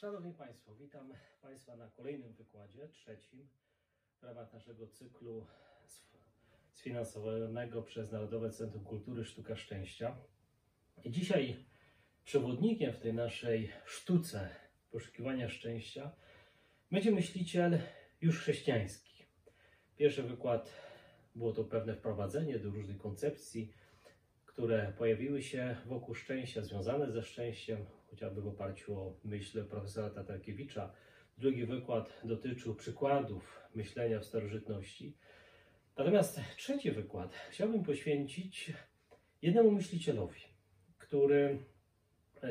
Szanowni Państwo, witam Państwa na kolejnym wykładzie, trzecim, w ramach naszego cyklu sf- sfinansowanego przez Narodowe Centrum Kultury Sztuka Szczęścia. I dzisiaj przewodnikiem w tej naszej sztuce poszukiwania szczęścia będzie myśliciel już chrześcijański. Pierwszy wykład było to pewne wprowadzenie do różnych koncepcji, które pojawiły się wokół szczęścia, związane ze szczęściem, chociażby w oparciu o myśl profesora Tatarkiewicza. Drugi wykład dotyczył przykładów myślenia w starożytności. Natomiast trzeci wykład chciałbym poświęcić jednemu myślicielowi, który e,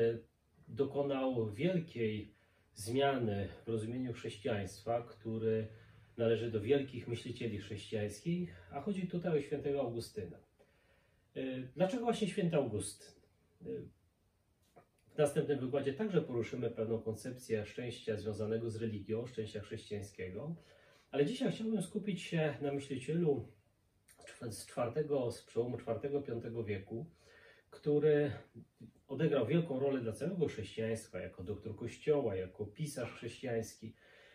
dokonał wielkiej zmiany w rozumieniu chrześcijaństwa, który należy do wielkich myślicieli chrześcijańskich, a chodzi tutaj o świętego Augustyna. Y, Dlaczego właśnie święty Augustyn? Y, W następnym wykładzie także poruszymy pewną koncepcję szczęścia związanego z religią, szczęścia chrześcijańskiego, ale dzisiaj chciałbym skupić się na myślicielu z czwartego, z przełomu IV-V wieku, który odegrał wielką rolę dla całego chrześcijaństwa, jako doktor Kościoła, jako pisarz chrześcijański,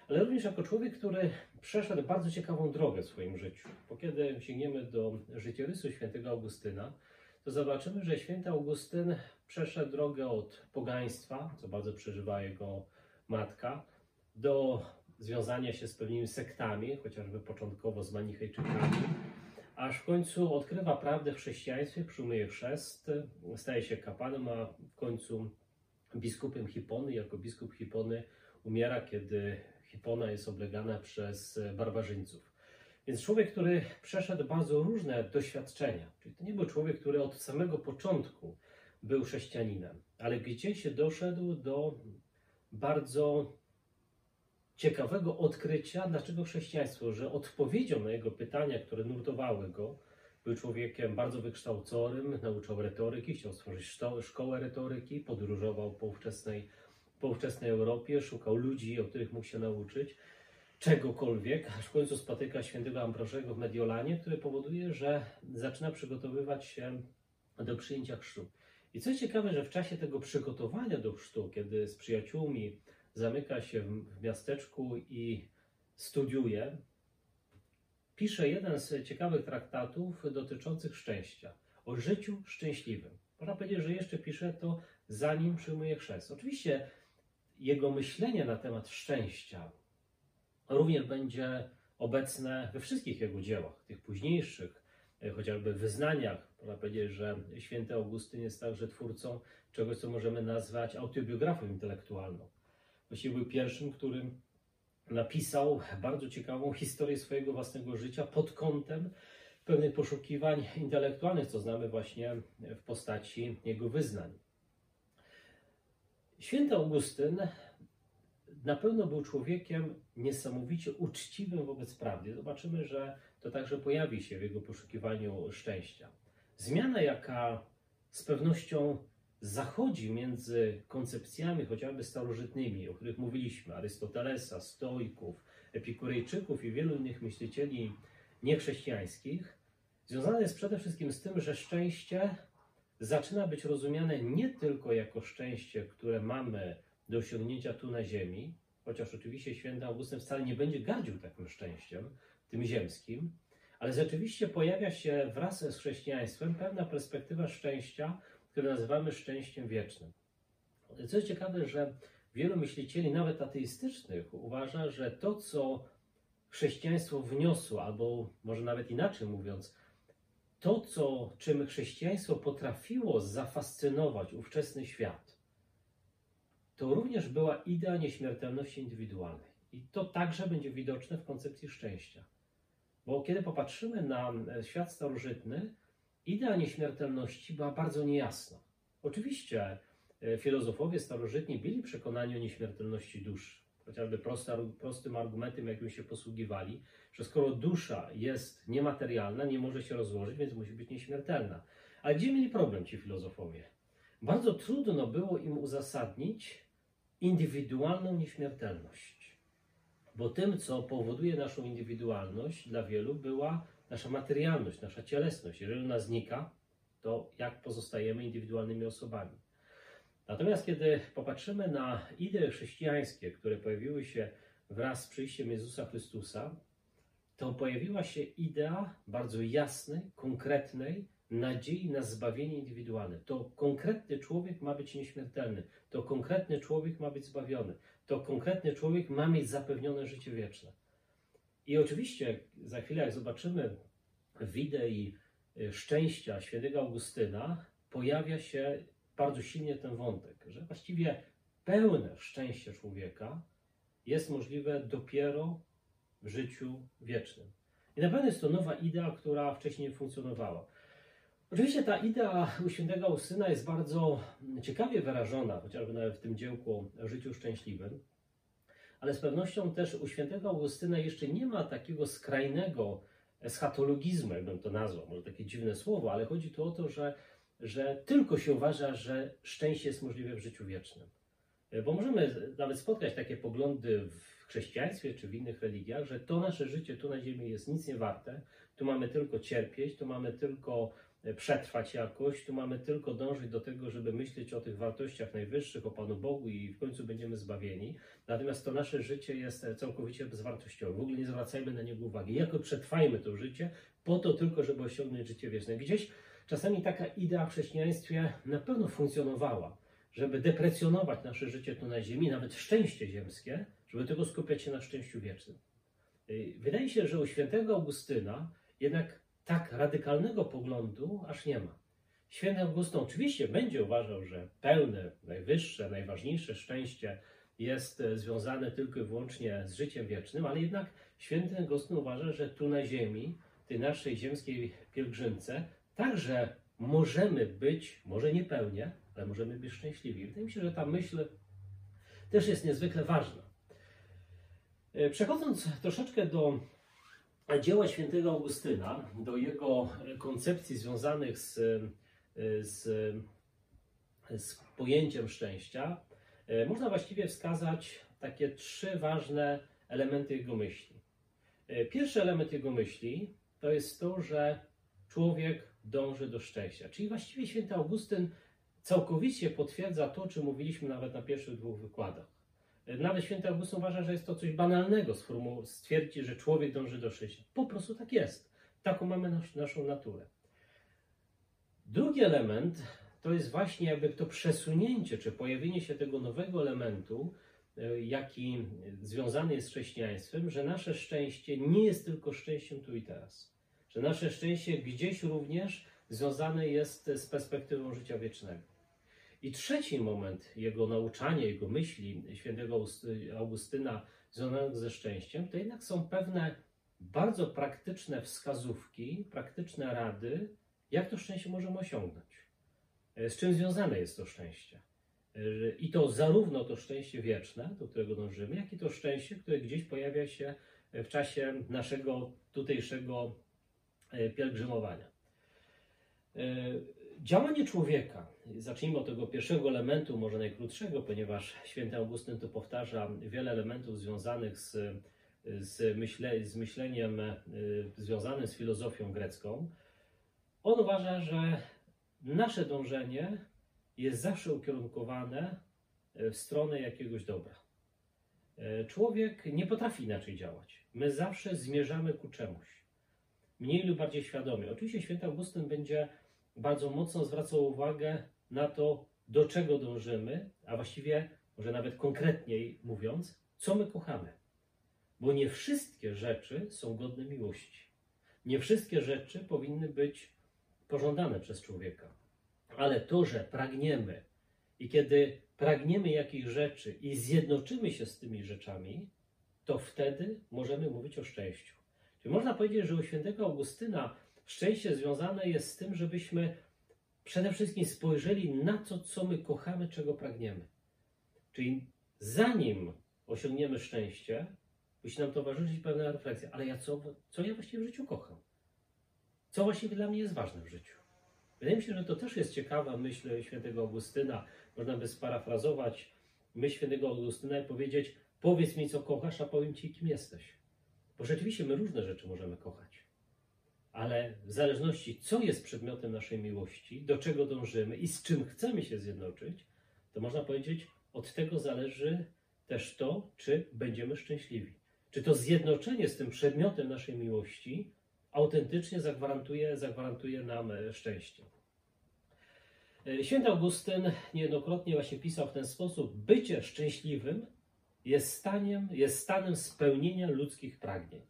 ale również jako człowiek, który przeszedł bardzo ciekawą drogę w swoim życiu. Bo kiedy sięgniemy do życiorysu świętego Augustyna, to zobaczymy, że święty Augustyn przeszedł drogę od pogaństwa, co bardzo przeżywa jego matka, do związania się z pewnymi sektami, chociażby początkowo z manichejczykami, aż w końcu odkrywa prawdę w chrześcijaństwie, przyjmuje chrzest, staje się kapłanem, a w końcu biskupem Hipony. Jako biskup Hipony umiera, kiedy Hipona jest oblegana przez barbarzyńców. Więc człowiek, który przeszedł bardzo różne doświadczenia, czyli to nie był człowiek, który od samego początku był chrześcijaninem, ale gdzieś się doszedł do bardzo ciekawego odkrycia, dlaczego chrześcijaństwo, że odpowiedzią na jego pytania, które nurtowały go, był człowiekiem bardzo wykształconym, nauczał retoryki, chciał stworzyć szkołę retoryki, podróżował po ówczesnej, po ówczesnej Europie, szukał ludzi, o których mógł się nauczyć, czegokolwiek, aż w końcu spotyka świętego Ambrożego w Mediolanie, który powoduje, że zaczyna przygotowywać się do przyjęcia chrztu. I co ciekawe, że w czasie tego przygotowania do chrztu, kiedy z przyjaciółmi zamyka się w miasteczku i studiuje, pisze jeden z ciekawych traktatów dotyczących szczęścia, o życiu szczęśliwym. Można powiedzieć, że jeszcze pisze to zanim przyjmuje chrzest. Oczywiście jego myślenie na temat szczęścia również będzie obecne we wszystkich jego dziełach, tych późniejszych, e, chociażby wyznaniach. Można powiedzieć, że święty Augustyn jest także twórcą czegoś, co możemy nazwać autobiografią intelektualną. Właściwie był pierwszym, który napisał bardzo ciekawą historię swojego własnego życia pod kątem pewnych poszukiwań intelektualnych, co znamy właśnie w postaci jego wyznań. Święty Augustyn na pewno był człowiekiem niesamowicie uczciwym wobec prawdy. Zobaczymy, że to także pojawi się w jego poszukiwaniu szczęścia. Zmiana, jaka z pewnością zachodzi między koncepcjami chociażby starożytnymi, o których mówiliśmy, Arystotelesa, Stoików, Epikurejczyków i wielu innych myślicieli niechrześcijańskich, związane jest przede wszystkim z tym, że szczęście zaczyna być rozumiane nie tylko jako szczęście, które mamy do osiągnięcia tu na ziemi, chociaż oczywiście święty Augustyn wcale nie będzie gardził takim szczęściem, tym ziemskim, ale rzeczywiście pojawia się wraz z chrześcijaństwem pewna perspektywa szczęścia, które nazywamy szczęściem wiecznym. Co jest ciekawe, że wielu myślicieli, nawet ateistycznych, uważa, że to, co chrześcijaństwo wniosło, albo może nawet inaczej mówiąc, to, co, czym chrześcijaństwo potrafiło zafascynować ówczesny świat, to również była idea nieśmiertelności indywidualnej. I to także będzie widoczne w koncepcji szczęścia. Bo kiedy popatrzymy na e, świat starożytny, idea nieśmiertelności była bardzo niejasna. Oczywiście e, filozofowie starożytni byli przekonani o nieśmiertelności duszy. Chociażby prosty, prostym argumentem, jakim się posługiwali, że skoro dusza jest niematerialna, nie może się rozłożyć, więc musi być nieśmiertelna. Ale gdzie mieli problem ci filozofowie? Bardzo trudno było im uzasadnić indywidualną nieśmiertelność. Bo tym, co powoduje naszą indywidualność, dla wielu była nasza materialność, nasza cielesność. Jeżeli ona znika, to jak pozostajemy indywidualnymi osobami? Natomiast kiedy popatrzymy na idee chrześcijańskie, które pojawiły się wraz z przyjściem Jezusa Chrystusa, to pojawiła się idea bardzo jasnej, konkretnej nadziei na zbawienie indywidualne. To konkretny człowiek ma być nieśmiertelny, to konkretny człowiek ma być zbawiony, to konkretny człowiek ma mieć zapewnione życie wieczne. I oczywiście za chwilę, jak zobaczymy w idei y, szczęścia świętego Augustyna, pojawia się bardzo silnie ten wątek, że właściwie pełne szczęście człowieka jest możliwe dopiero w życiu wiecznym. I na pewno jest to nowa idea, która wcześniej nie funkcjonowała. Oczywiście ta idea u świętego Augustyna jest bardzo ciekawie wyrażona, chociażby nawet w tym dziełku o życiu szczęśliwym, ale z pewnością też u świętego Augustyna jeszcze nie ma takiego skrajnego eschatologizmu, jakbym to nazwał, może takie dziwne słowo, ale chodzi tu o to, że, że tylko się uważa, że szczęście jest możliwe w życiu wiecznym. Bo możemy nawet spotkać takie poglądy w chrześcijaństwie czy w innych religiach, że to nasze życie tu na ziemi jest nic nie warte, tu mamy tylko cierpieć, tu mamy tylko przetrwać jakoś, tu mamy tylko dążyć do tego, żeby myśleć o tych wartościach najwyższych, o Panu Bogu i w końcu będziemy zbawieni. Natomiast to nasze życie jest całkowicie bezwartościowe. W ogóle nie zwracajmy na niego uwagi. Jako przetrwajmy to życie po to tylko, żeby osiągnąć życie wieczne. Gdzieś czasami taka idea w chrześcijaństwie na pewno funkcjonowała, żeby deprecjonować nasze życie tu na ziemi, nawet szczęście ziemskie, żeby tylko skupiać się na szczęściu wiecznym. Wydaje się, że u świętego Augustyna jednak tak radykalnego poglądu aż nie ma. Święty Augustyn oczywiście będzie uważał, że pełne, najwyższe, najważniejsze szczęście jest e, związane tylko i wyłącznie z życiem wiecznym, ale jednak święty Augustyn uważa, że tu na ziemi, tej naszej ziemskiej pielgrzymce, także możemy być, może nie pełnie, ale możemy być szczęśliwi. Wydaje mi się, że ta myśl też jest niezwykle ważna. E, przechodząc troszeczkę do dzieła świętego Augustyna, do jego koncepcji związanych z, z, z pojęciem szczęścia, e, można właściwie wskazać takie trzy ważne elementy jego myśli. E, pierwszy element jego myśli to jest to, że człowiek dąży do szczęścia. Czyli właściwie święty Augustyn całkowicie potwierdza to, o czym mówiliśmy nawet na pierwszych dwóch wykładach. Nawet święty Augustyn uważa, że jest to coś banalnego stwierdzić, że człowiek dąży do szczęścia. Po prostu tak jest. Taką mamy nas, naszą naturę. Drugi element to jest właśnie jakby to przesunięcie, czy pojawienie się tego nowego elementu, jaki związany jest z chrześcijaństwem, że nasze szczęście nie jest tylko szczęściem tu i teraz. Że nasze szczęście gdzieś również związane jest z perspektywą życia wiecznego. I trzeci moment jego nauczania, jego myśli świętego Augustyna związanych ze szczęściem, to jednak są pewne bardzo praktyczne wskazówki, praktyczne rady, jak to szczęście możemy osiągnąć. E, z czym związane jest to szczęście? E, I to zarówno to szczęście wieczne, do którego dążymy, jak i to szczęście, które gdzieś pojawia się w czasie naszego tutejszego e, pielgrzymowania. Działanie człowieka, zacznijmy od tego pierwszego elementu, może najkrótszego, ponieważ święty Augustyn tu powtarza wiele elementów związanych z, z, myśle, z myśleniem y, związanym z filozofią grecką. On uważa, że nasze dążenie jest zawsze ukierunkowane w stronę jakiegoś dobra. E, człowiek nie potrafi inaczej działać. My zawsze zmierzamy ku czemuś. Mniej lub bardziej świadomie. Oczywiście święty Augustyn będzie bardzo mocno zwracał uwagę na to, do czego dążymy, a właściwie, może nawet konkretniej mówiąc, co my kochamy. Bo nie wszystkie rzeczy są godne miłości. Nie wszystkie rzeczy powinny być pożądane przez człowieka. Ale to, że pragniemy i kiedy pragniemy jakichś rzeczy i zjednoczymy się z tymi rzeczami, to wtedy możemy mówić o szczęściu. Czyli można powiedzieć, że u świętego Augustyna Szczęście związane jest z tym, żebyśmy przede wszystkim spojrzeli na to, co my kochamy, czego pragniemy. Czyli zanim osiągniemy szczęście, musi nam towarzyszyć pewna refleksja, ale ja co, co ja właściwie w życiu kocham? Co właściwie dla mnie jest ważne w życiu? Wydaje mi się, że to też jest ciekawa myśl świętego Augustyna. Można by sparafrazować myśl świętego Augustyna i powiedzieć: Powiedz mi, co kochasz, a powiem ci, kim jesteś. Bo rzeczywiście my różne rzeczy możemy kochać ale w zależności, co jest przedmiotem naszej miłości, do czego dążymy i z czym chcemy się zjednoczyć, to można powiedzieć, od tego zależy też to, czy będziemy szczęśliwi. Czy to zjednoczenie z tym przedmiotem naszej miłości autentycznie zagwarantuje, zagwarantuje nam e, szczęście. E, święty Augustyn niejednokrotnie właśnie pisał w ten sposób: bycie szczęśliwym jest, staniem, jest stanem spełnienia ludzkich pragnień.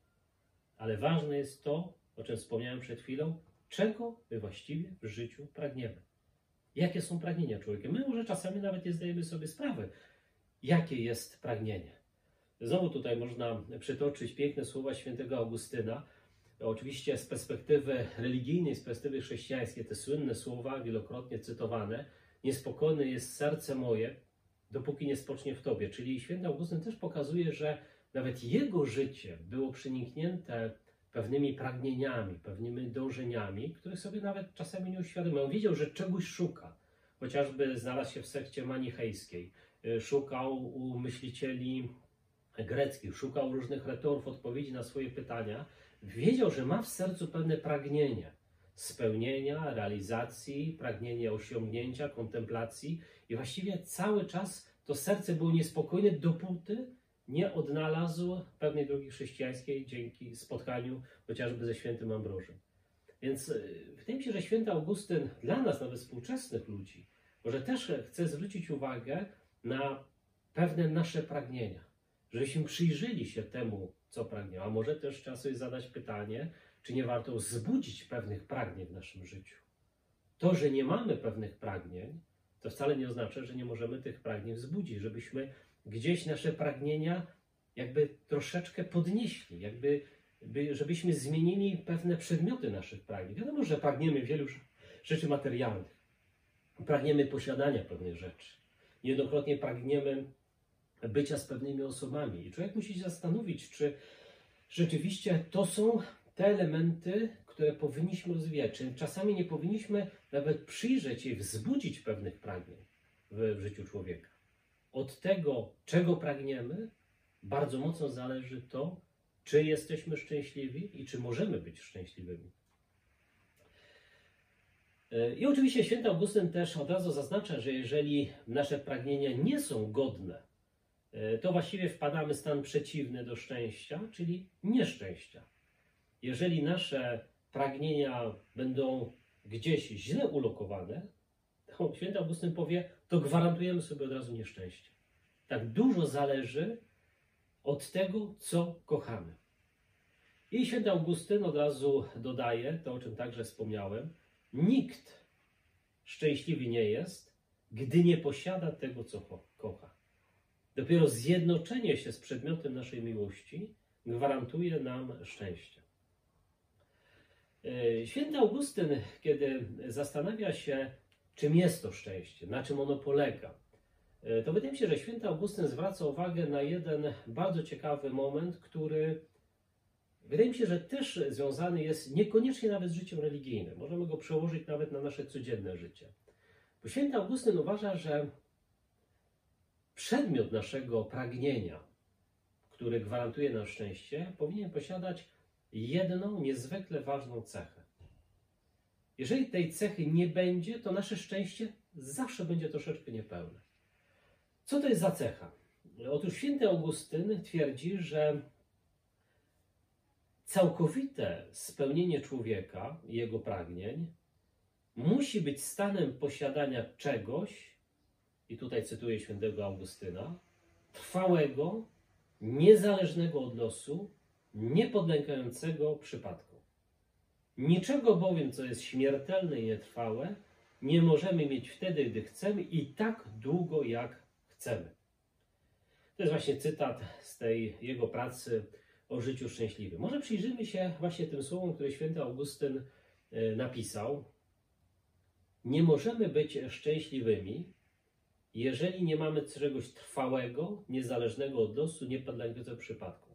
Ale ważne jest to, o czym wspomniałem przed chwilą, czego my właściwie w życiu pragniemy. Jakie są pragnienia człowieka? My może czasami nawet nie zdajemy sobie sprawy, jakie jest pragnienie. Znowu tutaj można przytoczyć piękne słowa świętego Augustyna. Oczywiście z perspektywy religijnej, z perspektywy chrześcijańskiej, te słynne słowa, wielokrotnie cytowane, niespokojne jest serce moje, dopóki nie spocznie w Tobie. Czyli święty Augustyn też pokazuje, że nawet jego życie było przeniknięte pewnymi pragnieniami, pewnymi dążeniami, których sobie nawet czasami nie uświadomił. Wiedział, że czegoś szuka. Chociażby znalazł się w sekcie manichejskiej, szukał u myślicieli greckich, szukał różnych retorów odpowiedzi na swoje pytania. Wiedział, że ma w sercu pewne pragnienie spełnienia, realizacji, pragnienie osiągnięcia, kontemplacji i właściwie cały czas to serce było niespokojne, dopóty nie odnalazł pewnej drogi chrześcijańskiej dzięki spotkaniu chociażby ze świętym Ambrożem. Więc y, wydaje mi się, że święty Augustyn dla nas, nawet współczesnych ludzi, może też chce zwrócić uwagę na pewne nasze pragnienia, żebyśmy przyjrzeli się temu, co pragniemy, a może też trzeba sobie zadać pytanie, czy nie warto wzbudzić pewnych pragnień w naszym życiu. To, że nie mamy pewnych pragnień, to wcale nie oznacza, że nie możemy tych pragnień wzbudzić, żebyśmy gdzieś nasze pragnienia jakby troszeczkę podnieśli, jakby by, żebyśmy zmienili pewne przedmioty naszych pragnień. Wiadomo, że pragniemy wielu rzeczy materialnych. Pragniemy posiadania pewnych rzeczy. Niejednokrotnie pragniemy bycia z pewnymi osobami. I człowiek musi się zastanowić, czy rzeczywiście to są te elementy, które powinniśmy rozwijać. Czy czasami nie powinniśmy nawet przyjrzeć się i wzbudzić pewnych pragnień w, w życiu człowieka. Od tego, czego pragniemy, bardzo mocno zależy to, czy jesteśmy szczęśliwi i czy możemy być szczęśliwymi. I oczywiście święty Augustyn też od razu zaznacza, że jeżeli nasze pragnienia nie są godne, to właściwie wpadamy w stan przeciwny do szczęścia, czyli nieszczęścia. Jeżeli nasze pragnienia będą gdzieś źle ulokowane, to święty Augustyn powie, to gwarantujemy sobie od razu nieszczęście. Tak dużo zależy od tego, co kochamy. I święty Augustyn od razu dodaje to, o czym także wspomniałem. Nikt szczęśliwy nie jest, gdy nie posiada tego, co kocha. Dopiero zjednoczenie się z przedmiotem naszej miłości gwarantuje nam szczęście. E, święty Augustyn, kiedy zastanawia się, czym jest to szczęście, na czym ono polega, e, to wydaje mi się, że święty Augustyn zwraca uwagę na jeden bardzo ciekawy moment, który wydaje mi się, że też związany jest niekoniecznie nawet z życiem religijnym. Możemy go przełożyć nawet na nasze codzienne życie. Bo święty Augustyn uważa, że przedmiot naszego pragnienia, który gwarantuje nam szczęście, powinien posiadać jedną niezwykle ważną cechę. Jeżeli tej cechy nie będzie, to nasze szczęście zawsze będzie troszeczkę niepełne. Co to jest za cecha? Otóż święty Augustyn twierdzi, że całkowite spełnienie człowieka i jego pragnień musi być stanem posiadania czegoś, i tutaj cytuję świętego Augustyna, trwałego, niezależnego od losu, niepodlegającego przypadku. Niczego bowiem, co jest śmiertelne i nietrwałe, nie możemy mieć wtedy, gdy chcemy i tak długo, jak chcemy. To jest właśnie cytat z tej jego pracy o życiu szczęśliwym. Może przyjrzymy się właśnie tym słowom, które święty Augustyn e, napisał. Nie możemy być szczęśliwymi, jeżeli nie mamy czegoś trwałego, niezależnego od losu, niepodległego przypadku.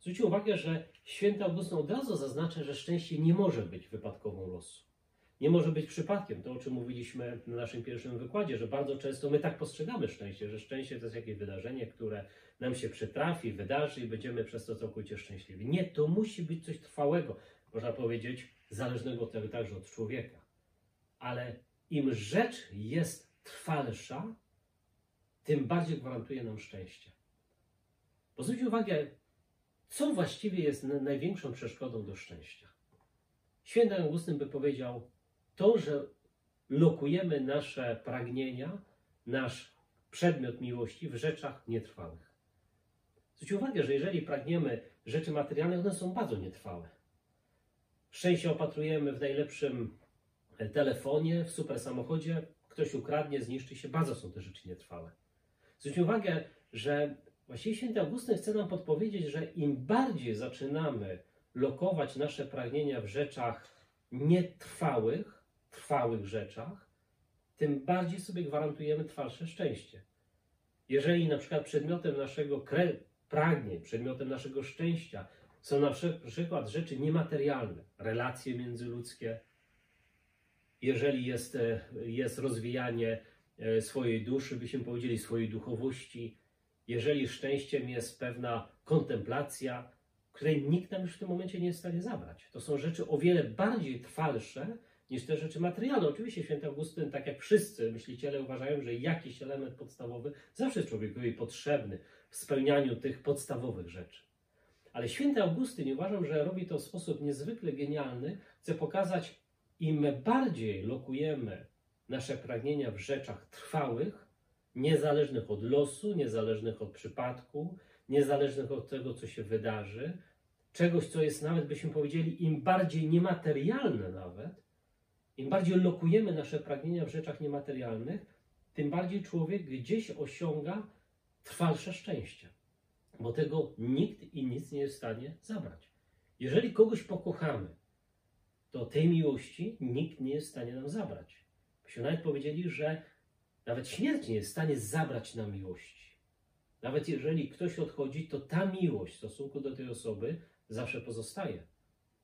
Zwróćcie uwagę, że święty Augustyn od razu zaznacza, że szczęście nie może być wypadkową losu. Nie może być przypadkiem. To, o czym mówiliśmy na naszym pierwszym wykładzie, że bardzo często my tak postrzegamy szczęście, że szczęście to jest jakieś wydarzenie, które nam się przytrafi, wydarzy i będziemy przez to całkowicie szczęśliwi. Nie, to musi być coś trwałego, można powiedzieć, zależnego także od człowieka. Ale im rzecz jest trwalsza, tym bardziej gwarantuje nam szczęście. Bo zwróćcie uwagę, co właściwie jest największą przeszkodą do szczęścia. Święty Augustyn by powiedział, to, że lokujemy nasze pragnienia, nasz przedmiot miłości w rzeczach nietrwałych. Zwróćcie uwagę, że jeżeli pragniemy rzeczy materialnych, one są bardzo nietrwałe. Szczęście opatrujemy w najlepszym telefonie, w super samochodzie, ktoś ukradnie, zniszczy się, bardzo są te rzeczy nietrwałe. Zwróćcie uwagę, że właściwie święty Augustyn chce nam podpowiedzieć, że im bardziej zaczynamy lokować nasze pragnienia w rzeczach nietrwałych, trwałych rzeczach, tym bardziej sobie gwarantujemy trwalsze szczęście. Jeżeli na przykład przedmiotem naszego pragnień, przedmiotem naszego szczęścia są na przykład rzeczy niematerialne, relacje międzyludzkie, jeżeli jest, e, jest rozwijanie swojej duszy, byśmy powiedzieli swojej duchowości, jeżeli szczęściem jest pewna kontemplacja, której nikt nam już w tym momencie nie jest w stanie zabrać. To są rzeczy o wiele bardziej trwalsze niż te rzeczy materialne. Oczywiście święty Augustyn, tak jak wszyscy myśliciele, uważają, że jakiś element podstawowy zawsze jest człowiekowi potrzebny w spełnianiu tych podstawowych rzeczy. Ale święty Augustyn, uważam, że robi to w sposób niezwykle genialny, chce pokazać, im bardziej lokujemy nasze pragnienia w rzeczach trwałych, niezależnych od losu, niezależnych od przypadku, niezależnych od tego, co się wydarzy, czegoś, co jest nawet, byśmy powiedzieli, im bardziej niematerialne nawet, im bardziej lokujemy nasze pragnienia w rzeczach niematerialnych, tym bardziej człowiek gdzieś osiąga trwalsze szczęście, bo tego nikt i nic nie jest w stanie zabrać. Jeżeli kogoś pokochamy, to tej miłości nikt nie jest w stanie nam zabrać. Nawet powiedzieli, że nawet śmierć nie jest w stanie zabrać nam miłości. Nawet jeżeli ktoś odchodzi, to ta miłość w stosunku do tej osoby zawsze pozostaje.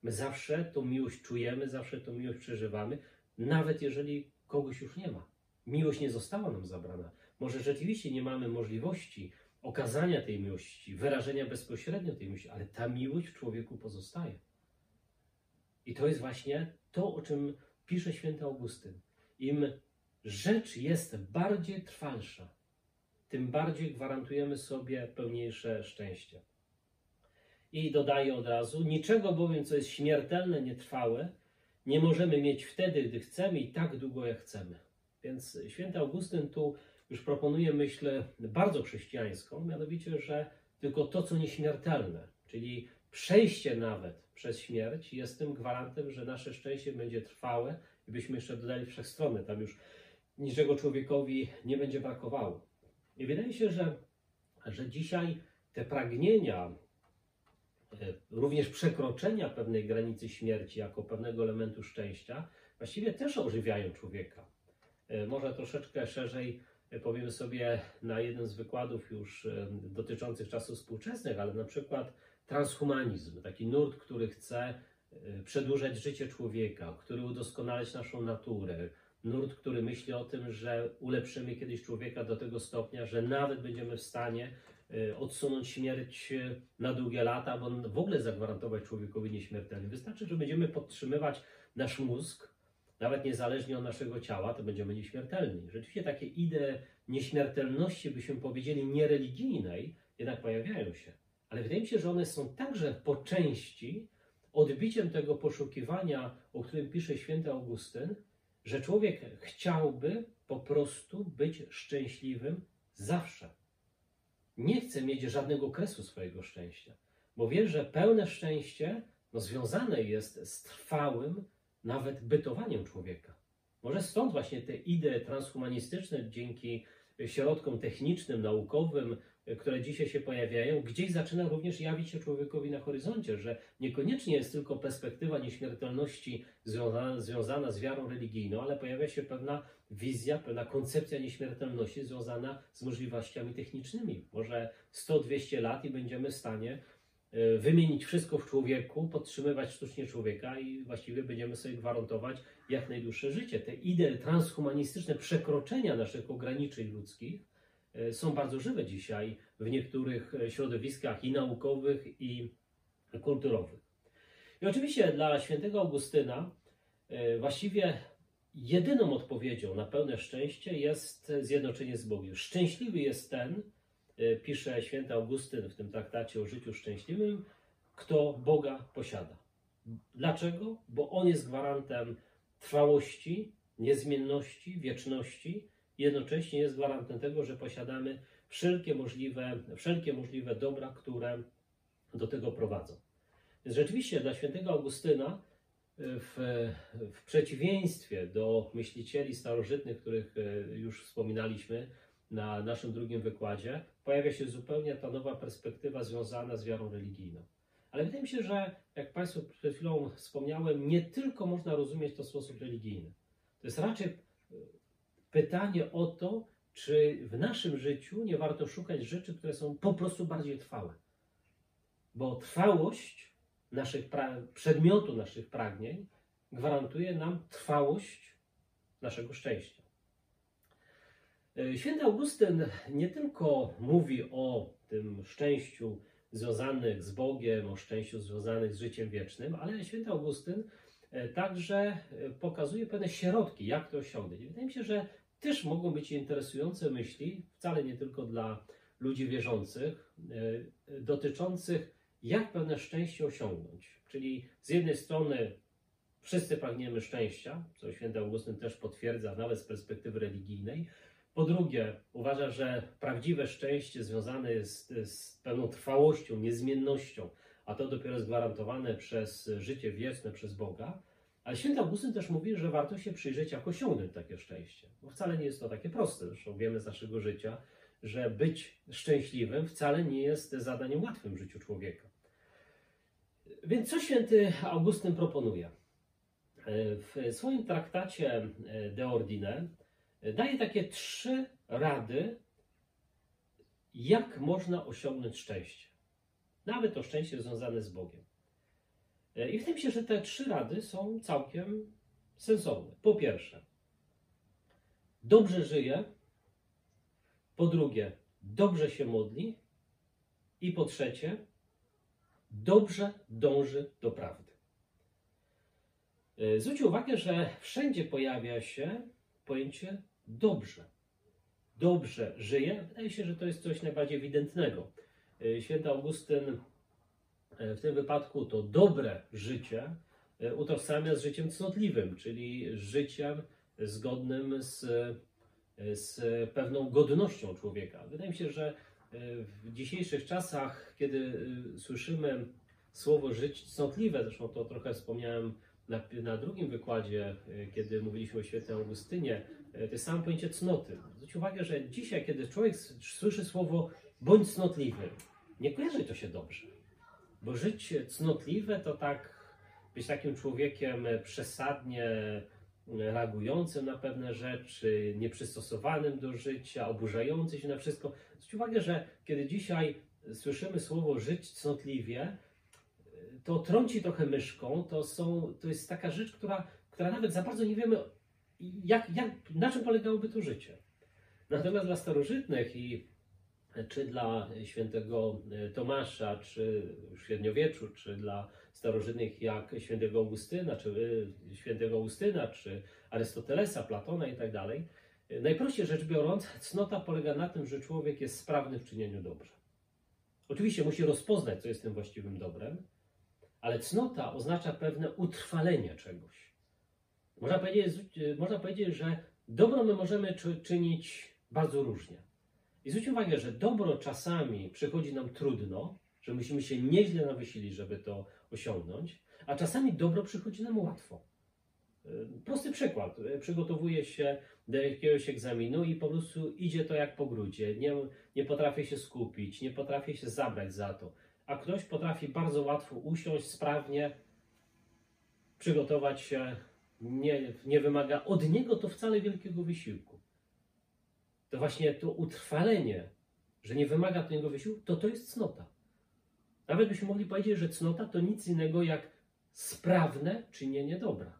My zawsze tą miłość czujemy, zawsze tą miłość przeżywamy, nawet jeżeli kogoś już nie ma. Miłość nie została nam zabrana. Może rzeczywiście nie mamy możliwości okazania tej miłości, wyrażenia bezpośrednio tej miłości, ale ta miłość w człowieku pozostaje. I to jest właśnie to, o czym pisze święty Augustyn. Im rzecz jest bardziej trwalsza, tym bardziej gwarantujemy sobie pełniejsze szczęście. I dodaje od razu: Niczego bowiem, co jest śmiertelne, nietrwałe, nie możemy mieć wtedy, gdy chcemy i tak długo, jak chcemy. Więc święty Augustyn tu już proponuje myśl bardzo chrześcijańską, mianowicie, że tylko to, co nieśmiertelne, czyli przejście nawet przez śmierć jest tym gwarantem, że nasze szczęście będzie trwałe i byśmy jeszcze dodali wszechstronne. Tam już niczego człowiekowi nie będzie brakowało. I wydaje się, że, że dzisiaj te pragnienia, e, również przekroczenia pewnej granicy śmierci jako pewnego elementu szczęścia, właściwie też ożywiają człowieka. E, może troszeczkę szerzej e, powiemy sobie na jednym z wykładów już dotyczących czasów współczesnych, ale na przykład transhumanizm, taki nurt, który chce przedłużać życie człowieka, który udoskonalać naszą naturę, nurt, który myśli o tym, że ulepszymy kiedyś człowieka do tego stopnia, że nawet będziemy w stanie y, odsunąć śmierć y, na długie lata, bo w ogóle zagwarantować człowiekowi nieśmiertelność. Wystarczy, że będziemy podtrzymywać nasz mózg, nawet niezależnie od naszego ciała, to będziemy nieśmiertelni. Rzeczywiście takie idee nieśmiertelności, byśmy powiedzieli, niereligijnej, jednak pojawiają się. Ale wydaje mi się, że one są także po części odbiciem tego poszukiwania, o którym pisze święty Augustyn, że człowiek chciałby po prostu być szczęśliwym zawsze. Nie chce mieć żadnego kresu swojego szczęścia, bo wie, że pełne szczęście no, związane jest z trwałym nawet bytowaniem człowieka. Może stąd właśnie te idee transhumanistyczne dzięki środkom technicznym, naukowym, które dzisiaj się pojawiają, gdzieś zaczyna również jawić się człowiekowi na horyzoncie, że niekoniecznie jest tylko perspektywa nieśmiertelności związana, związana z wiarą religijną, ale pojawia się pewna wizja, pewna koncepcja nieśmiertelności związana z możliwościami technicznymi. Może 100-200 lat i będziemy w stanie e, wymienić wszystko w człowieku, podtrzymywać sztucznie człowieka i właściwie będziemy sobie gwarantować jak najdłuższe życie. Te idee transhumanistyczne przekroczenia naszych ograniczeń ludzkich są bardzo żywe dzisiaj w niektórych e, środowiskach i naukowych, i kulturowych. I oczywiście dla świętego Augustyna e, właściwie jedyną odpowiedzią na pełne szczęście jest zjednoczenie z Bogiem. Szczęśliwy jest ten, pisze święty Augustyn w tym traktacie o życiu szczęśliwym, kto Boga posiada. Dlaczego? Bo On jest gwarantem trwałości, niezmienności, wieczności, jednocześnie jest gwarantem tego, że posiadamy wszelkie możliwe, wszelkie możliwe dobra, które do tego prowadzą. Więc rzeczywiście dla świętego Augustyna w, w przeciwieństwie do myślicieli starożytnych, których e, już wspominaliśmy na naszym drugim wykładzie, pojawia się zupełnie ta nowa perspektywa związana z wiarą religijną. Ale wydaje mi się, że jak Państwu przed chwilą wspomniałem, nie tylko można rozumieć to w sposób religijny. To jest raczej e, pytanie o to, czy w naszym życiu nie warto szukać rzeczy, które są po prostu bardziej trwałe. Bo trwałość naszych przedmiotu naszych pragnień gwarantuje nam trwałość naszego szczęścia. Święty Augustyn nie tylko mówi o tym szczęściu związanych z Bogiem, o szczęściu związanych z życiem wiecznym, ale święty Augustyn e, także e, pokazuje pewne środki, jak to osiągnąć. Wydaje mi się, że też mogą być interesujące myśli, wcale nie tylko dla ludzi wierzących, dotyczących jak pewne szczęście osiągnąć. Czyli z jednej strony wszyscy pragniemy szczęścia, co święty Augustyn też potwierdza, nawet z perspektywy religijnej. Po drugie, uważa, że prawdziwe szczęście związane jest z pewną trwałością, niezmiennością, a to dopiero jest gwarantowane przez życie wieczne, przez Boga. Ale święty Augustyn też mówi, że warto się przyjrzeć, jak osiągnąć takie szczęście. Bo wcale nie jest to takie proste. Zresztą wiemy z naszego życia, że być szczęśliwym wcale nie jest zadaniem łatwym w życiu człowieka. Więc co święty Augustyn proponuje? W swoim traktacie De Ordine daje takie trzy rady, jak można osiągnąć szczęście. Nawet to szczęście związane z Bogiem. I wydaje mi się, że te trzy rady są całkiem sensowne. Po pierwsze, dobrze żyje. Po drugie, dobrze się modli. I po trzecie, dobrze dąży do prawdy. E, zwróćcie uwagę, że wszędzie pojawia się pojęcie dobrze. Dobrze żyje. Wydaje się, że to jest coś najbardziej ewidentnego. E, święty Augustyn e, w tym wypadku to dobre życie utożsamia z życiem cnotliwym, czyli życiem zgodnym z, z pewną godnością człowieka. Wydaje mi się, że w dzisiejszych czasach, kiedy słyszymy słowo żyć cnotliwe, zresztą to trochę wspomniałem na, na drugim wykładzie, kiedy mówiliśmy o świętym Augustynie, to jest samo pojęcie cnoty. Zwróć uwagę, że dzisiaj, kiedy człowiek słyszy słowo bądź cnotliwy, nie kojarzy to się dobrze. Bo żyć cnotliwe to tak być takim człowiekiem przesadnie reagującym na pewne rzeczy, nieprzystosowanym do życia, oburzającym się na wszystko. Zwróćcie uwagę, że kiedy dzisiaj słyszymy słowo żyć cnotliwie, to trąci trochę myszką, to, są, to jest taka rzecz, która, która nawet za bardzo nie wiemy, jak, jak, na czym polegałoby to życie. Natomiast dla starożytnych i czy dla świętego Tomasza, czy w średniowieczu, czy dla starożytnych jak świętego Augustyna, czy y, świętego Augustyna, czy Arystotelesa, Platona i tak dalej. Najprościej rzecz biorąc, cnota polega na tym, że człowiek jest sprawny w czynieniu dobra. Oczywiście musi rozpoznać, co jest tym właściwym dobrem, ale cnota oznacza pewne utrwalenie czegoś. Można powiedzieć, można powiedzieć że dobro my możemy czynić bardzo różnie. I zwróćcie uwagę, że dobro czasami przychodzi nam trudno, że musimy się nieźle nawysilić, żeby to osiągnąć, a czasami dobro przychodzi nam łatwo. E, prosty przykład. E, przygotowuje się do jakiegoś egzaminu i po prostu idzie to jak po grudzie. Nie, nie potrafię się skupić, nie potrafię się zabrać za to. A ktoś potrafi bardzo łatwo usiąść, sprawnie, przygotować się. Nie, nie wymaga od niego to wcale wielkiego wysiłku. To właśnie to utrwalenie, że nie wymaga niego wysiłku, to to jest cnota. Nawet byśmy mogli powiedzieć, że cnota to nic innego jak sprawne czynienie dobra.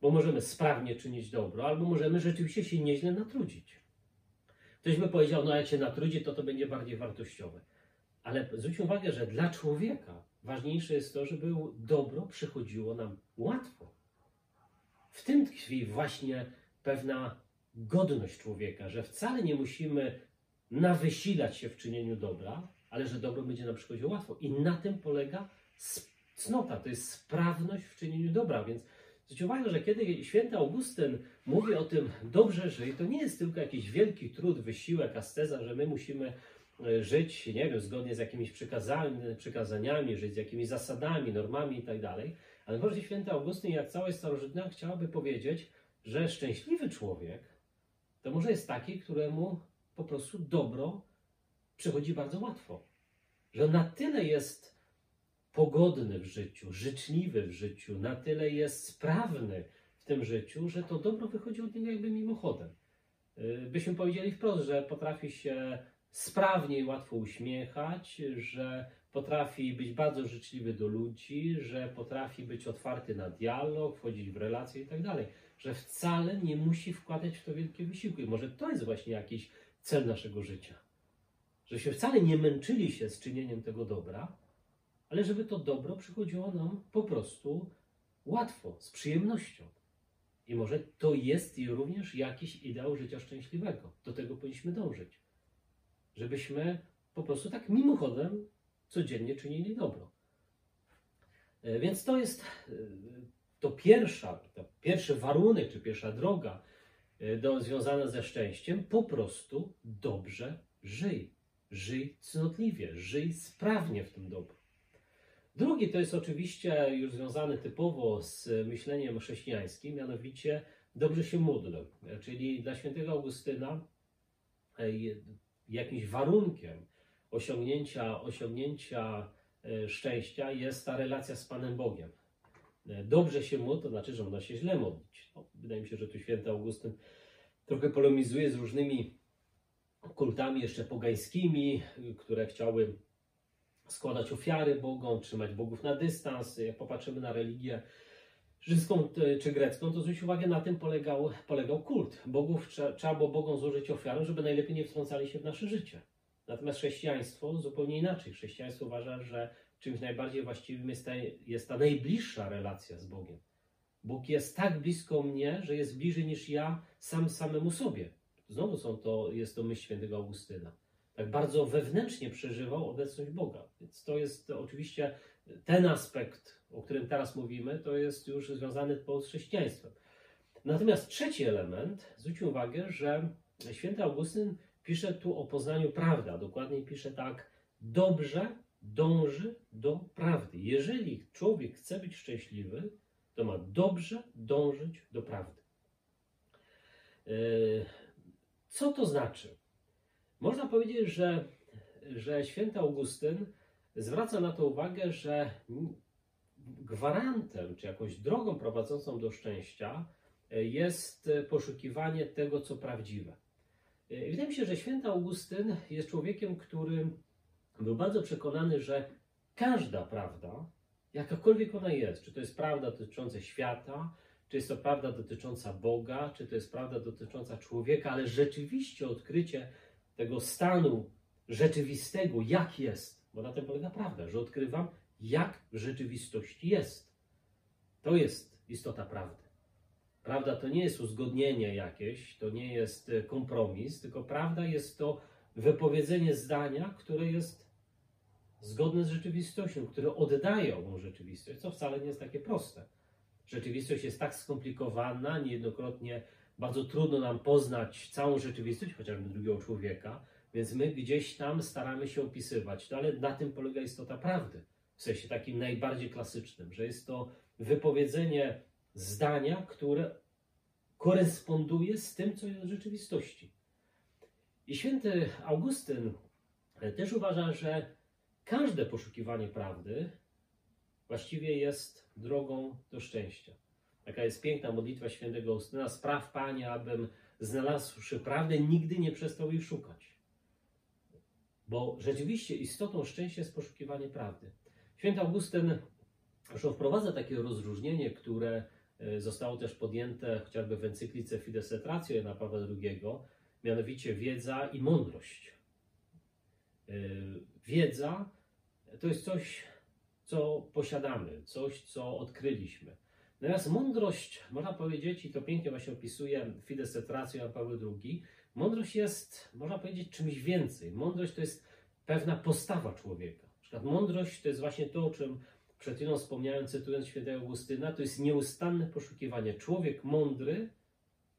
Bo możemy sprawnie czynić dobro, albo możemy rzeczywiście się nieźle natrudzić. Ktoś by powiedział, no jak się natrudzi, to to będzie bardziej wartościowe. Ale zwróć uwagę, że dla człowieka ważniejsze jest to, żeby dobro przychodziło nam łatwo. w tym tkwi właśnie pewna godność człowieka, że wcale nie musimy nawysilać się w czynieniu dobra, ale że dobro będzie nam przychodziło łatwo. I na tym polega cnota, to jest sprawność w czynieniu dobra. Więc zwróćcie uwagę, że kiedy święty Augustyn mówi o tym dobrze żyj, to nie jest tylko jakiś wielki trud, wysiłek, asceza, że my musimy e, żyć, nie wiem, zgodnie z jakimiś przykazaniami, żyć z jakimiś zasadami, normami i tak dalej. Ale może święty Augustyn, jak całe starożytna, chciałaby powiedzieć, że szczęśliwy człowiek to może jest taki, któremu po prostu dobro przychodzi bardzo łatwo. Że na tyle jest pogodny w życiu, życzliwy w życiu, na tyle jest sprawny w tym życiu, że to dobro wychodzi od niego jakby mimochodem. Y, byśmy powiedzieli wprost, że potrafi się sprawnie i łatwo uśmiechać, że potrafi być bardzo życzliwy do ludzi, że potrafi być otwarty na dialog, wchodzić w relacje i tak dalej. Że wcale nie musi wkładać w to wielkie wysiłki. Może to jest właśnie jakiś cel naszego życia. Że się wcale nie męczyli się z czynieniem tego dobra, ale żeby to dobro przychodziło nam po prostu łatwo, z przyjemnością. I może to jest również jakiś ideał życia szczęśliwego. Do tego powinniśmy dążyć. Żebyśmy po prostu tak mimochodem codziennie czynili dobro. E, więc to jest e, to pierwsza, to pierwszy warunek, czy pierwsza droga e, do, związana ze szczęściem. Po prostu dobrze żyj. Żyj cnotliwie, żyj sprawnie w tym dobru. Drugi to jest oczywiście już związany typowo z myśleniem chrześcijańskim, mianowicie dobrze się módl. Czyli dla świętego Augustyna jakimś warunkiem osiągnięcia, osiągnięcia e, szczęścia jest ta relacja z Panem Bogiem. E, dobrze się módl, to znaczy, że można się źle modlić. No, wydaje mi się, że tu święty Augustyn trochę polemizuje z różnymi kultami jeszcze pogańskimi, które chciały składać ofiary Bogom, trzymać bogów na dystans. Jak popatrzymy na religię rzymską czy grecką, to zwróć uwagę, na tym polegał, polegał kult. Bogów trzeba było Bogom złożyć ofiarę, żeby najlepiej nie wtrącali się w nasze życie. Natomiast chrześcijaństwo zupełnie inaczej. Chrześcijaństwo uważa, że czymś najbardziej właściwym jest ta, jest ta najbliższa relacja z Bogiem. Bóg jest tak blisko mnie, że jest bliżej niż ja sam samemu sobie. Znowu są to, jest to myśl świętego Augustyna. Tak bardzo wewnętrznie przeżywał obecność Boga. Więc to jest oczywiście ten aspekt, o którym teraz mówimy, to jest już związany z chrześcijaństwem. Natomiast trzeci element, zwróćmy uwagę, że święty Augustyn pisze tu o poznaniu prawdy, a dokładniej pisze tak: dobrze dąży do prawdy. Jeżeli człowiek chce być szczęśliwy, to ma dobrze dążyć do prawdy. E, co to znaczy? Można powiedzieć, że, że święty Augustyn zwraca na to uwagę, że gwarantem czy jakąś drogą prowadzącą do szczęścia jest poszukiwanie tego, co prawdziwe. I wydaje mi się, że święty Augustyn jest człowiekiem, który był bardzo przekonany, że każda prawda, jakakolwiek ona jest, czy to jest prawda dotycząca świata, czy jest to prawda dotycząca Boga, czy to jest prawda dotycząca człowieka, ale rzeczywiście odkrycie tego stanu rzeczywistego, jak jest, bo na tym polega prawda, że odkrywam, jak w rzeczywistości jest. To jest istota prawdy. Prawda to nie jest uzgodnienie jakieś, to nie jest e, kompromis, tylko prawda jest to wypowiedzenie zdania, które jest zgodne z rzeczywistością, które oddaje ową rzeczywistość, co wcale nie jest takie proste. Rzeczywistość jest tak skomplikowana, niejednokrotnie bardzo trudno nam poznać całą rzeczywistość, chociażby drugiego człowieka, więc my gdzieś tam staramy się opisywać. No ale na tym polega istota prawdy, w sensie takim najbardziej klasycznym, że jest to wypowiedzenie zdania, które koresponduje z tym, co jest w rzeczywistości. I święty Augustyn też uważa, że każde poszukiwanie prawdy właściwie jest drogą do szczęścia. Taka jest piękna modlitwa świętego Augustyna. Spraw, Panie, abym znalazłszy prawdę, nigdy nie przestał jej szukać. Bo rzeczywiście istotą szczęścia jest poszukiwanie prawdy. Święty Augustyn zresztą wprowadza takie rozróżnienie, które e, zostało też podjęte chociażby w encyklice Fides et Ratio Jana Pawła II, mianowicie wiedza i mądrość. E, wiedza to jest coś, co posiadamy, coś, co odkryliśmy. Natomiast mądrość, można powiedzieć, i to pięknie właśnie opisuje Fides et Ratio Paweł II, mądrość jest, można powiedzieć, czymś więcej. Mądrość to jest pewna postawa człowieka. Na przykład mądrość to jest właśnie to, o czym przed chwilą wspomniałem, cytując świętego Augustyna, to jest nieustanne poszukiwanie. Człowiek mądry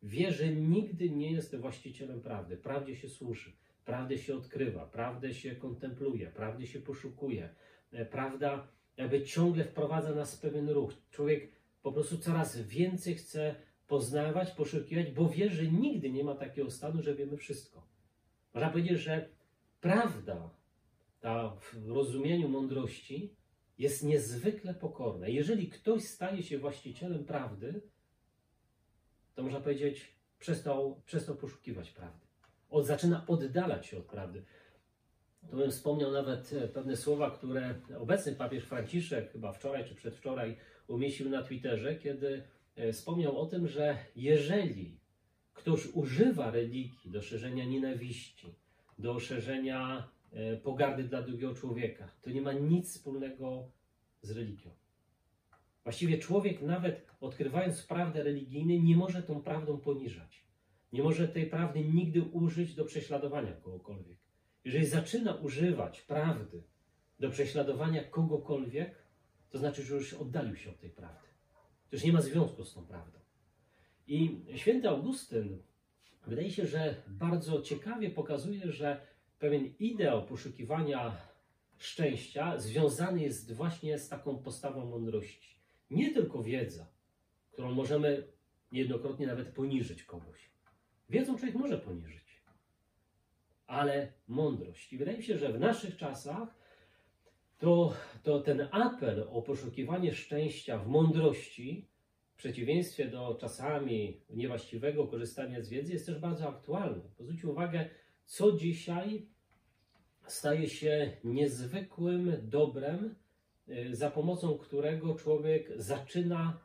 wie, że nigdy nie jest właścicielem prawdy. Prawdzie się służy, prawdę się odkrywa, prawdę się kontempluje, prawdę się poszukuje. E, prawda jakby ciągle wprowadza nas w pewien ruch. Człowiek po prostu coraz więcej chce poznawać, poszukiwać, bo wie, że nigdy nie ma takiego stanu, że wiemy wszystko. Można powiedzieć, że prawda, ta w rozumieniu mądrości, jest niezwykle pokorna. Jeżeli ktoś staje się właścicielem prawdy, to można powiedzieć, przestał, przestał poszukiwać prawdy. On zaczyna oddalać się od prawdy. To bym wspomniał nawet e, pewne słowa, które obecny papież Franciszek, chyba wczoraj czy przedwczoraj, umieścił na Twitterze, kiedy e, wspomniał o tym, że jeżeli ktoś używa religii do szerzenia nienawiści, do szerzenia e, pogardy dla drugiego człowieka, to nie ma nic wspólnego z religią. Właściwie człowiek, nawet odkrywając prawdę religijną, nie może tą prawdą poniżać. Nie może tej prawdy nigdy użyć do prześladowania kogokolwiek. Jeżeli zaczyna używać prawdy do prześladowania kogokolwiek, to znaczy, że już oddalił się od tej prawdy. To już nie ma związku z tą prawdą. I święty Augustyn wydaje się, że bardzo ciekawie pokazuje, że pewien ideał poszukiwania szczęścia związany jest właśnie z taką postawą mądrości. Nie tylko wiedza, którą możemy niejednokrotnie nawet poniżyć kogoś. Wiedzą człowiek może poniżyć, ale mądrość. I wydaje mi się, że w naszych czasach to, to ten apel o poszukiwanie szczęścia w mądrości, w przeciwieństwie do czasami niewłaściwego korzystania z wiedzy, jest też bardzo aktualny. Zwróćcie uwagę, co dzisiaj staje się niezwykłym dobrem, y, za pomocą którego człowiek zaczyna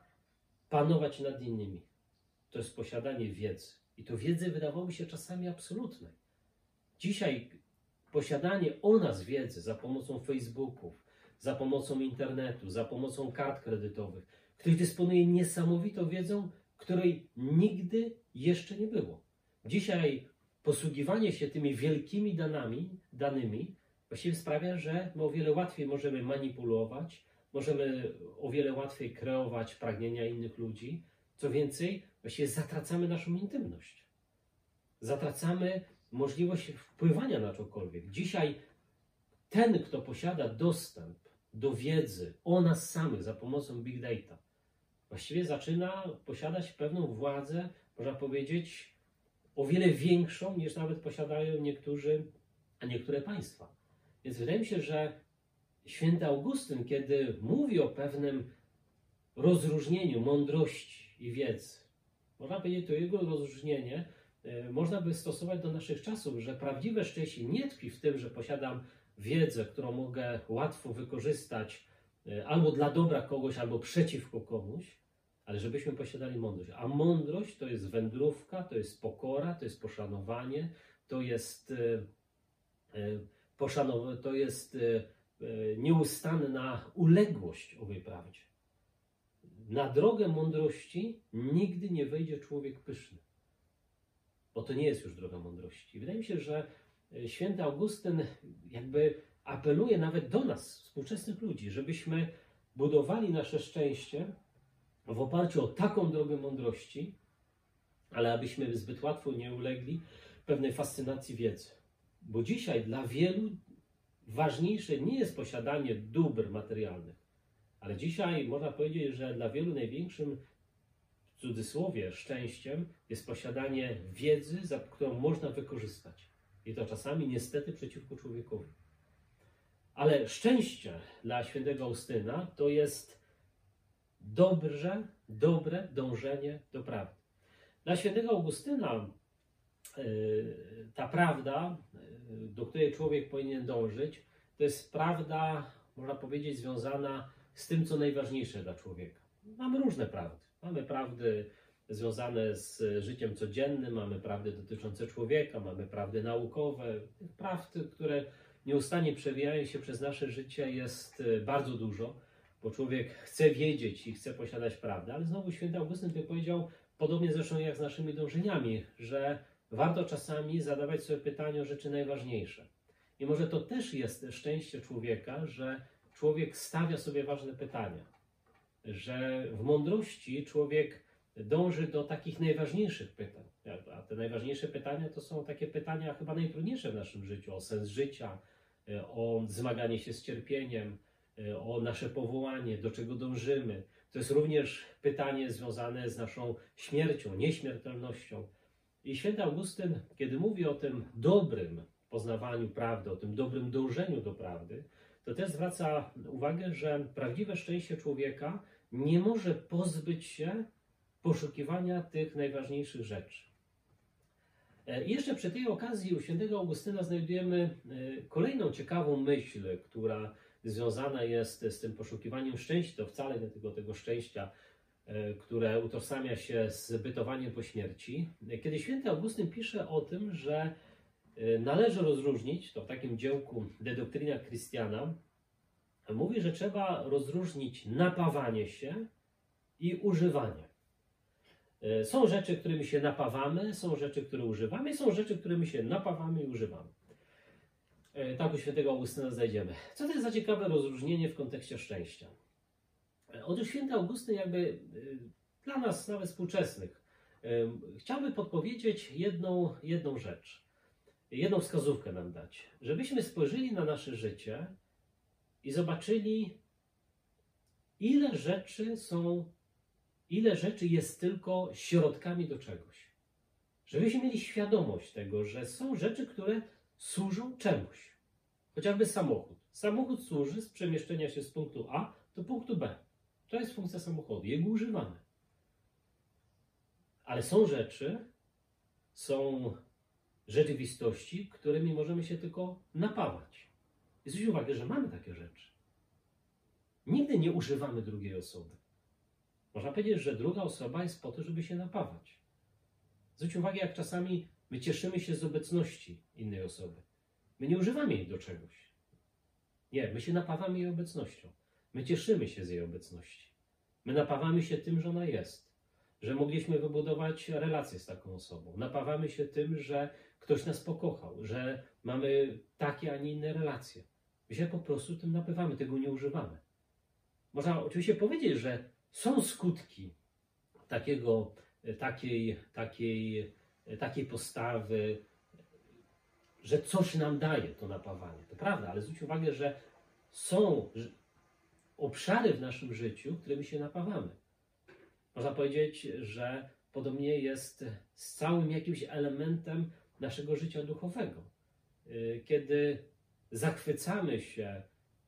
panować nad innymi. To jest posiadanie wiedzy. I to wiedzy wydawałoby się czasami absolutnej. Dzisiaj posiadanie o nas wiedzy za pomocą Facebooków, za pomocą internetu, za pomocą kart kredytowych, ktoś dysponuje niesamowitą wiedzą, której nigdy jeszcze nie było. Dzisiaj posługiwanie się tymi wielkimi danami, danymi właściwie sprawia, że my o wiele łatwiej możemy manipulować, możemy o wiele łatwiej kreować pragnienia innych ludzi. Co więcej, właściwie zatracamy naszą intymność. Zatracamy możliwość wpływania na cokolwiek. Dzisiaj ten, kto posiada dostęp do wiedzy o nas samych za pomocą big data, właściwie zaczyna posiadać pewną władzę, można powiedzieć, o wiele większą niż nawet posiadają niektórzy, a niektóre państwa. Więc wydaje mi się, że święty Augustyn, kiedy mówi o pewnym rozróżnieniu mądrości i wiedzy, można powiedzieć, to jego rozróżnienie e, można by stosować do naszych czasów, że prawdziwe szczęście nie tkwi w tym, że posiadam wiedzę, którą mogę łatwo wykorzystać e, albo dla dobra kogoś, albo przeciwko komuś, ale żebyśmy posiadali mądrość. A mądrość to jest wędrówka, to jest pokora, to jest poszanowanie, to jest, e, poszanow- to jest nieustanna uległość owej prawdzie. Na drogę mądrości nigdy nie wejdzie człowiek pyszny, bo to nie jest już droga mądrości. Wydaje mi się, że e, święty Augustyn jakby apeluje nawet do nas, współczesnych ludzi, żebyśmy budowali nasze szczęście w oparciu o taką drogę mądrości, ale abyśmy zbyt łatwo nie ulegli pewnej fascynacji wiedzy. Bo dzisiaj dla wielu ważniejsze nie jest posiadanie dóbr materialnych, ale dzisiaj można powiedzieć, że dla wielu największym, w cudzysłowie, szczęściem jest posiadanie wiedzy, którą można wykorzystać. I to czasami niestety przeciwko człowiekowi. Ale szczęście dla świętego Austyna to jest dobrze, dobre dążenie do prawdy. Dla świętego Augustyna yy, ta prawda, yy, do której człowiek powinien dążyć, to jest prawda, można powiedzieć, związana z tym, co najważniejsze dla człowieka. Mamy różne prawdy. Mamy prawdy związane z życiem codziennym, mamy prawdy dotyczące człowieka, mamy prawdy naukowe. Prawd, które nieustannie przewijają się przez nasze życie, jest e, bardzo dużo. bo człowiek chce wiedzieć i chce posiadać prawdę, ale znowu święty Augustyn by powiedział, podobnie zresztą jak z naszymi dążeniami, że warto czasami zadawać sobie pytania o rzeczy najważniejsze. I może to też jest szczęście człowieka, że człowiek stawia sobie ważne pytania, że w mądrości człowiek dąży do takich najważniejszych pytań. A te najważniejsze pytania to są takie pytania chyba najtrudniejsze w naszym życiu: o sens życia, o zmaganie się z cierpieniem, o nasze powołanie, do czego dążymy. To jest również pytanie związane z naszą śmiercią, nieśmiertelnością. I święty Augustyn, kiedy mówi o tym dobrym poznawaniu prawdy, o tym dobrym dążeniu do prawdy, to też zwraca uwagę, że prawdziwe szczęście człowieka nie może pozbyć się poszukiwania tych najważniejszych rzeczy. E, I jeszcze przy tej okazji u świętego Augustyna znajdujemy e, kolejną ciekawą myśl, która związana jest z tym poszukiwaniem szczęścia, to wcale nie tylko tego szczęścia, e, które utożsamia się z bytowaniem po śmierci. Kiedy święty Augustyn pisze o tym, że należy rozróżnić, to w takim dziełku De Doctrina Christiana, mówi, że trzeba rozróżnić napawanie się i używanie. E, są rzeczy, którymi się napawamy, są rzeczy, które używamy, są rzeczy, którymi się napawamy i używamy. E, tak u świętego Augustyna znajdziemy. Co to jest za ciekawe rozróżnienie w kontekście szczęścia? E, otóż święty Augustyn jakby dla nas, nawet współczesnych, chciałby podpowiedzieć jedną, jedną rzecz, jedną wskazówkę nam dać, żebyśmy spojrzeli na nasze życie i zobaczyli, ile rzeczy są ile rzeczy jest tylko środkami do czegoś. Żebyśmy mieli świadomość tego, że są rzeczy, które służą czemuś. Chociażby samochód. Samochód służy z przemieszczenia się z punktu A do punktu B. To jest funkcja samochodu, jego używane. Ale są rzeczy, są rzeczywistości, którymi możemy się tylko napawać. I zwróćcie uwagę, że mamy takie rzeczy. Nigdy nie używamy drugiej osoby. Można powiedzieć, że druga osoba jest po to, żeby się napawać. Zwróć uwagę, jak czasami my cieszymy się z obecności innej osoby. My nie używamy jej do czegoś. Nie, my się napawamy jej obecnością. My cieszymy się z jej obecności. My napawamy się tym, że ona jest, że mogliśmy wybudować relację z taką osobą. Napawamy się tym, że ktoś nas pokochał, że mamy takie, a nie inne relacje. My się po prostu tym napawamy, tego nie używamy. Można oczywiście powiedzieć, że są skutki takiego, takiej, takiej, takiej postawy, że coś nam daje to napawanie. To prawda, ale zwróć uwagę, że są obszary w naszym życiu, którymi się napawamy. Można powiedzieć, że podobnie jest z całym jakimś elementem naszego życia duchowego. Kiedy zachwycamy się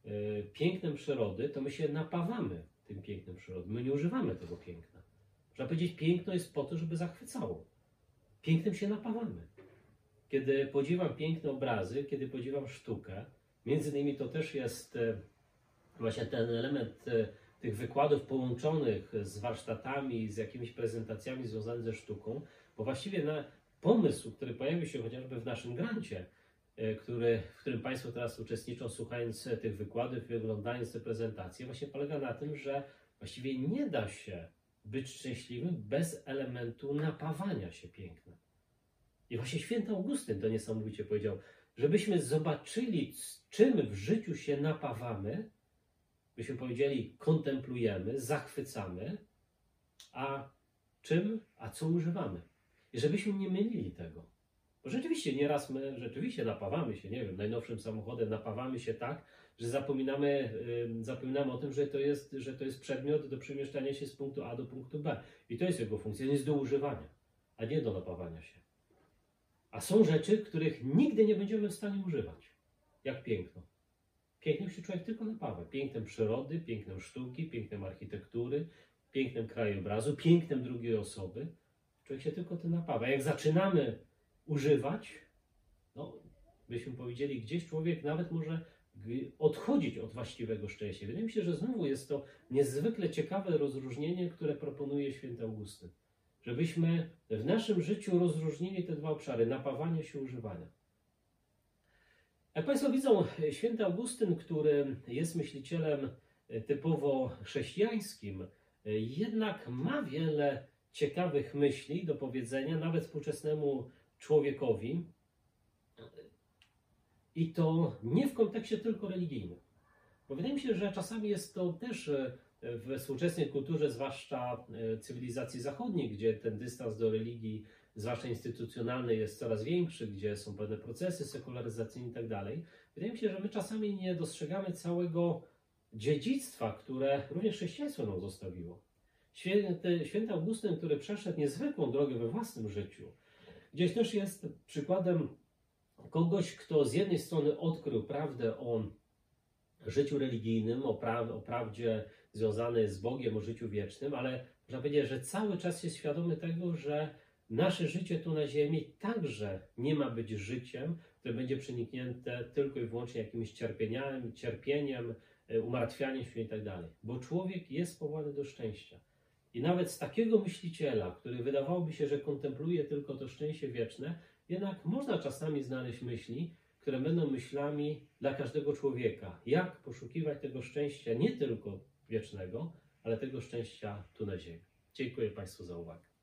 y, pięknem przyrody, to my się napawamy tym pięknem przyrody. My nie używamy tego piękna. Można powiedzieć, piękno jest po to, żeby zachwycało. Pięknem się napawamy. Kiedy podziwiam piękne obrazy, kiedy podziwiam sztukę, między innymi to też jest e, właśnie ten element tych wykładów połączonych z warsztatami, z jakimiś prezentacjami związanymi ze sztuką, bo właściwie na pomysł, który pojawił się chociażby w naszym grancie, E, który, w którym Państwo teraz uczestniczą, słuchając tych wykładów i oglądając te prezentacje, właśnie polega na tym, że właściwie nie da się być szczęśliwym bez elementu napawania się pięknem. I właśnie święty Augustyn to niesamowicie powiedział, żebyśmy zobaczyli, czym w życiu się napawamy, byśmy powiedzieli, kontemplujemy, zachwycamy, a czym, a co używamy. I żebyśmy nie mylili tego. Bo rzeczywiście nieraz my rzeczywiście napawamy się, nie wiem, najnowszym samochodem napawamy się tak, że zapominamy, zapominamy o tym, że to, jest, że to jest przedmiot do przemieszczania się z punktu A do punktu B. I to jest jego funkcja, jest do używania, a nie do napawania się. A są rzeczy, których nigdy nie będziemy w stanie używać. Jak piękno. Pięknem się człowiek tylko napawa. Pięknem przyrody, pięknem sztuki, pięknem architektury, pięknem krajobrazu, pięknem drugiej osoby. Człowiek się tylko tym napawa. Jak zaczynamy używać, no, byśmy powiedzieli, gdzieś człowiek nawet może odchodzić od właściwego szczęścia. Wydaje mi się, że znowu jest to niezwykle ciekawe rozróżnienie, które proponuje święty Augustyn. Żebyśmy w naszym życiu rozróżnili te dwa obszary, napawania się używania. Jak Państwo widzą, święty Augustyn, który jest myślicielem e, typowo chrześcijańskim, e, jednak ma wiele ciekawych myśli do powiedzenia nawet współczesnemu człowiekowi. I to nie w kontekście tylko religijnym. Bo wydaje mi się, że czasami jest to też e, w współczesnej kulturze, zwłaszcza cywilizacji zachodniej, gdzie ten dystans do religii, zwłaszcza instytucjonalnej, jest coraz większy, gdzie są pewne procesy sekularyzacyjne i tak dalej. Wydaje mi się, że my czasami nie dostrzegamy całego dziedzictwa, które również chrześcijaństwo nam zostawiło. Święty, święty Augustyn, który przeszedł niezwykłą drogę we własnym życiu, gdzieś też jest przykładem kogoś, kto z jednej strony odkrył prawdę o życiu religijnym, o, pra o prawdzie związanej z Bogiem, o życiu wiecznym, ale można powiedzieć, że cały czas jest świadomy tego, że nasze życie tu na Ziemi także nie ma być życiem, które będzie przeniknięte tylko i wyłącznie jakimś cierpieniem, cierpieniem umartwianiem się i tak dalej. Bo człowiek jest powołany do szczęścia. I nawet z takiego myśliciela, który wydawałoby się, że kontempluje tylko to szczęście wieczne, jednak można czasami znaleźć myśli, które będą myślami dla każdego człowieka. Jak poszukiwać tego szczęścia nie tylko wiecznego, ale tego szczęścia tu na ziemi. Dziękuję Państwu za uwagę.